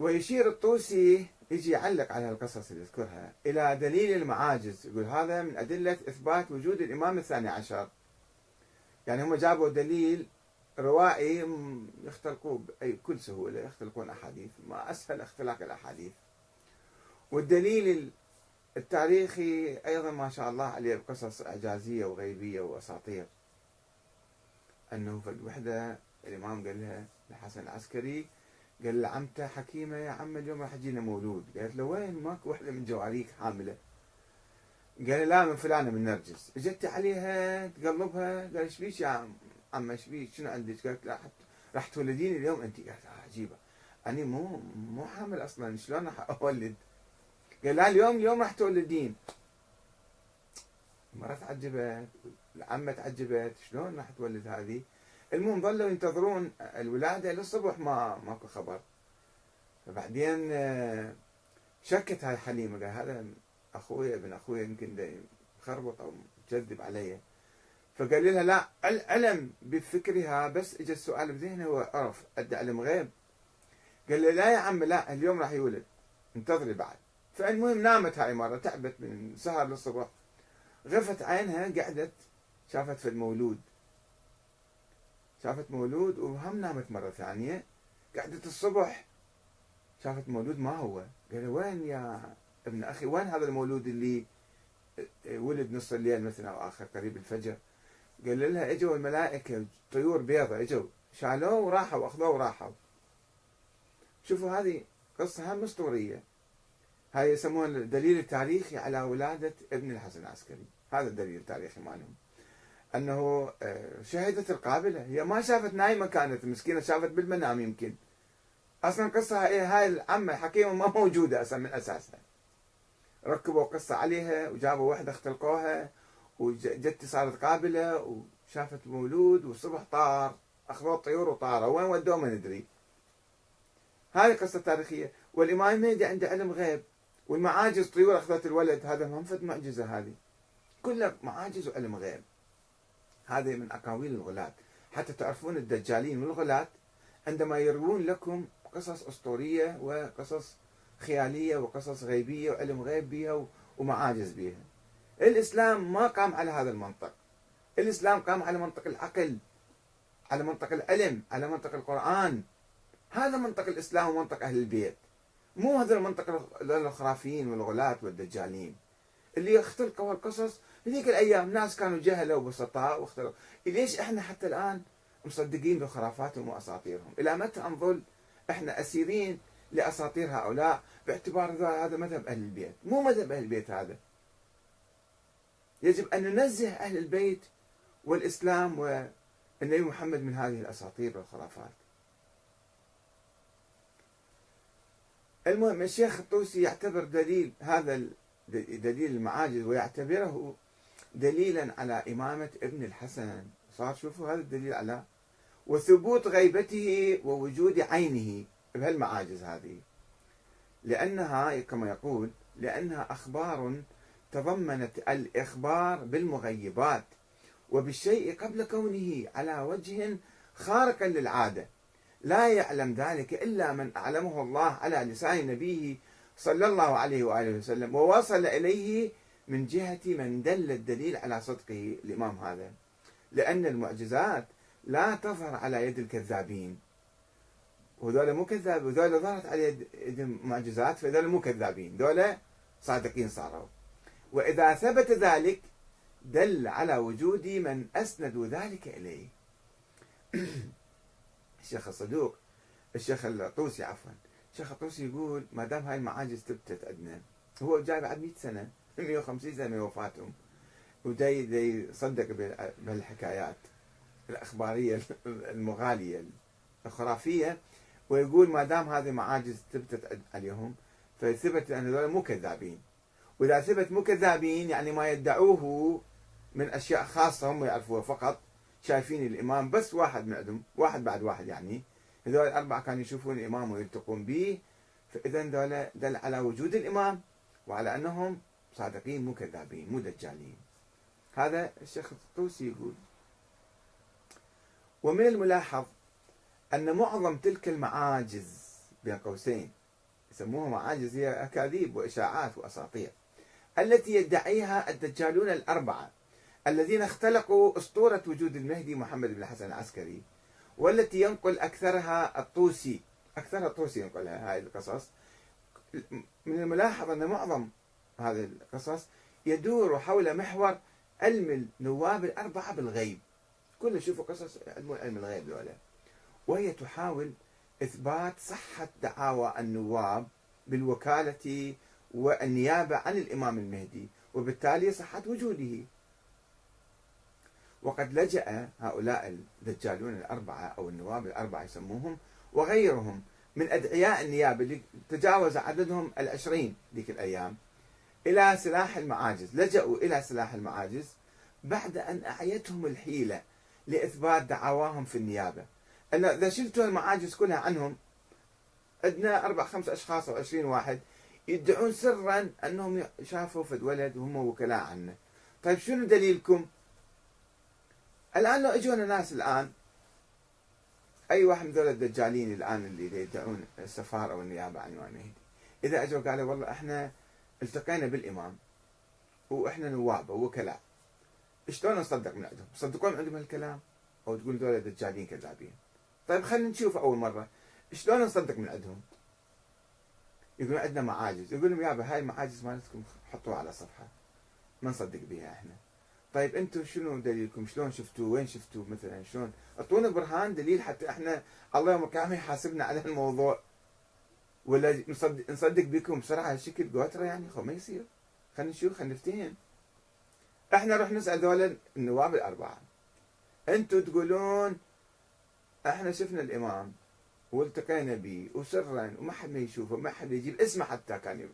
ويشير الطوسي يجي يعلق على القصص اللي يذكرها. إلى دليل المعاجز. يقول هذا من أدلة إثبات وجود الإمام الثاني عشر. يعني هم جابوا دليل روائي يختلقوه بكل سهولة يختلقون أحاديث. ما أسهل اختلاق الأحاديث. والدليل التاريخي أيضا ما شاء الله عليه قصص إعجازية وغيبية وأساطير. أنه في الوحدة الإمام قال لها الحسن العسكري قال لعمته حكيمة يا عم اليوم راح يجينا مولود. قالت له وين؟ ماكو وحدة من جواريك حاملة. قال لا من فلانة من نرجس. اجت عليها تقلبها قال إيش بيك يا عم عم إيش بيك شنو عندك؟ قالت لا راح تولدين اليوم أنت. قالت آه عجيبة. أنا مو مو حامل أصلا شلون راح أولد؟ قال لا اليوم اليوم راح تولدين. المرة تعجبت العمة تعجبت شلون راح تولد هذه؟ المهم ظلوا ينتظرون الولادة للصبح ما ماكو خبر. فبعدين آه، شكت هاي حليمة قال هذا أخوي ابن أخوي يمكن يخربط أو يكذب علي. فقال لها لا علم بفكرها بس اجى السؤال بذهنه وعرف أدى علم غيب. قال له لا يا عم لا اليوم راح يولد. انتظري بعد. فالمهم نامت هاي مرة تعبت من سهر للصبح. غفت عينها قعدت شافت في المولود. شافت مولود وهم نامت مرة ثانية. قعدت الصبح. شافت مولود ما هو. قال وين يا ابن أخي؟ وين هذا المولود اللي ولد نص الليل مثلا أو آخر قريب الفجر؟ قال لها إجوا الملائكة طيور بيضة إجوا. شالوه وراحوا أخذوه وراحوا. شوفوا هذه قصة هم أسطورية. هاي يسمونها الدليل التاريخي على ولادة ابن الحسن العسكري. هذا الدليل التاريخي مالهم. أنه آه، شهدت القابلة. هي ما شافت نايمة كانت مسكينة شافت بالمنام يمكن. أصلا قصة هاي هاي العمة الحكيمه ما موجودة أصلا من أساسها. ركبوا قصة عليها وجابوا وحدة اختلقوها وجت صارت قابلة وشافت مولود والصبح طار اخذوا الطيور وطاروا. وين ودوه ما ندري. هذه قصة تاريخية. والإمام المهدي عنده علم غيب. والمعاجز طيور أخذت الولد. هذا ما معجزة هذه. كلها معاجز وعلم غيب. هذه من أقاويل الغلاة. حتى تعرفون الدجالين والغلاة عندما يروون لكم قصص أسطورية وقصص خيالية وقصص غيبية وعلم غيب بها ومعاجز بها الإسلام ما قام على هذا المنطق. الإسلام قام على منطق العقل على منطق العلم على منطق القرآن. هذا منطق الإسلام ومنطق أهل البيت. مو هذا المنطق الخرافيين والغلاة والدجالين. اللي يختلقوا القصص هذيك الأيام ناس كانوا جهله وبسطاء واختلقوا ليش إحنا حتى الآن مصدقين بخرافاتهم وأساطيرهم؟ إلى متى نظل إحنا أسيرين لأساطير هؤلاء باعتبار هذا مذهب أهل البيت، مو مذهب أهل البيت هذا. يجب أن ننزه أهل البيت والإسلام والنبي محمد من هذه الأساطير والخرافات. المهم الشيخ الطوسي يعتبر دليل هذا دليل المعاجز ويعتبره دليلا على إمامة ابن الحسن. صار شوفوا هذا الدليل على وثبوت غيبته ووجود عينه بهالمعاجز هذه. لأنها كما يقول لأنها أخبار تضمنت الإخبار بالمغيبات وبالشيء قبل كونه على وجه خارق للعادة. لا يعلم ذلك إلا من أعلمه الله على لسان نبيه صلى الله عليه وآله وسلم ووصل إليه من جهة من دل الدليل على صدقه الإمام هذا. لأن المعجزات لا تظهر على يد الكذابين. وذولا مو كذاب وذولا ظهرت على يد المعجزات فذولا مو كذابين ذولا صادقين صاروا. وإذا ثبت ذلك دل على وجود من أسندوا ذلك إليه. الشيخ الصدوق الشيخ الطوسي عفوا. الشيخ الطوسي يقول ما دام هاي المعاجز ثبتت عندنا هو جاي بعد 100 سنة 150 سنة من وفاتهم وداي يصدق بهالحكايات الأخبارية المغالية الخرافية ويقول ما دام هذه معاجز ثبتت عليهم فثبت أن هذول مو كذابين. وإذا ثبت مو كذابين يعني ما يدعوه من أشياء خاصة هم يعرفوها فقط شايفين الإمام بس واحد من عندهم واحد بعد واحد يعني هذول الأربعة كانوا يشوفون الإمام ويلتقون به فإذا ذولا دل على وجود الإمام وعلى أنهم صادقين مو كذابين مو دجالين. هذا الشيخ الطوسي يقول ومن الملاحظ أن معظم تلك المعاجز بين قوسين يسموها معاجز هي أكاذيب وإشاعات وأساطير التي يدعيها الدجالون الأربعة الذين اختلقوا أسطورة وجود المهدي محمد بن الحسن العسكري والتي ينقل أكثرها الطوسي. أكثرها الطوسي ينقلها هذه القصص. من الملاحظ أن معظم هذه القصص يدور حول محور علم النواب الأربعة بالغيب. كل شوفوا قصص علم الغيب ذولا وهي تحاول إثبات صحة دعاوى النواب بالوكالة والنيابة عن الإمام المهدي وبالتالي صحة وجوده. وقد لجأ هؤلاء الدجالون الأربعة أو النواب الأربعة يسموهم وغيرهم من أدعياء النيابة اللي تجاوز عددهم العشرين ذيك الأيام إلى سلاح المعاجز. لجأوا إلى سلاح المعاجز بعد أن أعيتهم الحيلة لإثبات دعواهم في النيابة. إذا شلتوا المعاجز كلها عنهم عندنا أربع خمس أشخاص أو عشرين واحد يدعون سرا أنهم شافوا فد ولد وهم وكلاء عنه. طيب شنو دليلكم؟ الآن لو اجونا ناس الآن أي واحد من ذول الدجالين الآن اللي يدعون السفارة والنيابة عن الإمام المهدي إذا أجوا قالوا والله إحنا التقينا بالإمام وإحنا نواب ووكلاء شلون نصدق من عندهم؟ تصدقون عندهم هالكلام؟ أو تقول ذولا دجالين كذابين. طيب خلينا نشوف أول مرة شلون نصدق من عندهم؟ يقولون عندنا معاجز، يقول لهم يابا هاي المعاجز مالتكم حطوها على صفحة. ما نصدق بها إحنا. طيب أنتم شنو دليلكم؟ شلون شفتوا؟ وين شفتوا مثلا؟ شلون؟ أعطونا برهان دليل حتى إحنا الله يوم القيامة يحاسبنا على الموضوع. ولا نصدق بكم بسرعة هالشكل قوترة يعني خو ما يصير. خلينا نشوف خلينا نفتهم. إحنا رح نسأل ذولا النواب الأربعة أنتم تقولون إحنا شفنا الإمام والتقينا به وسرا وما حد ما يشوفه ما حد يجيب اسمه حتى كان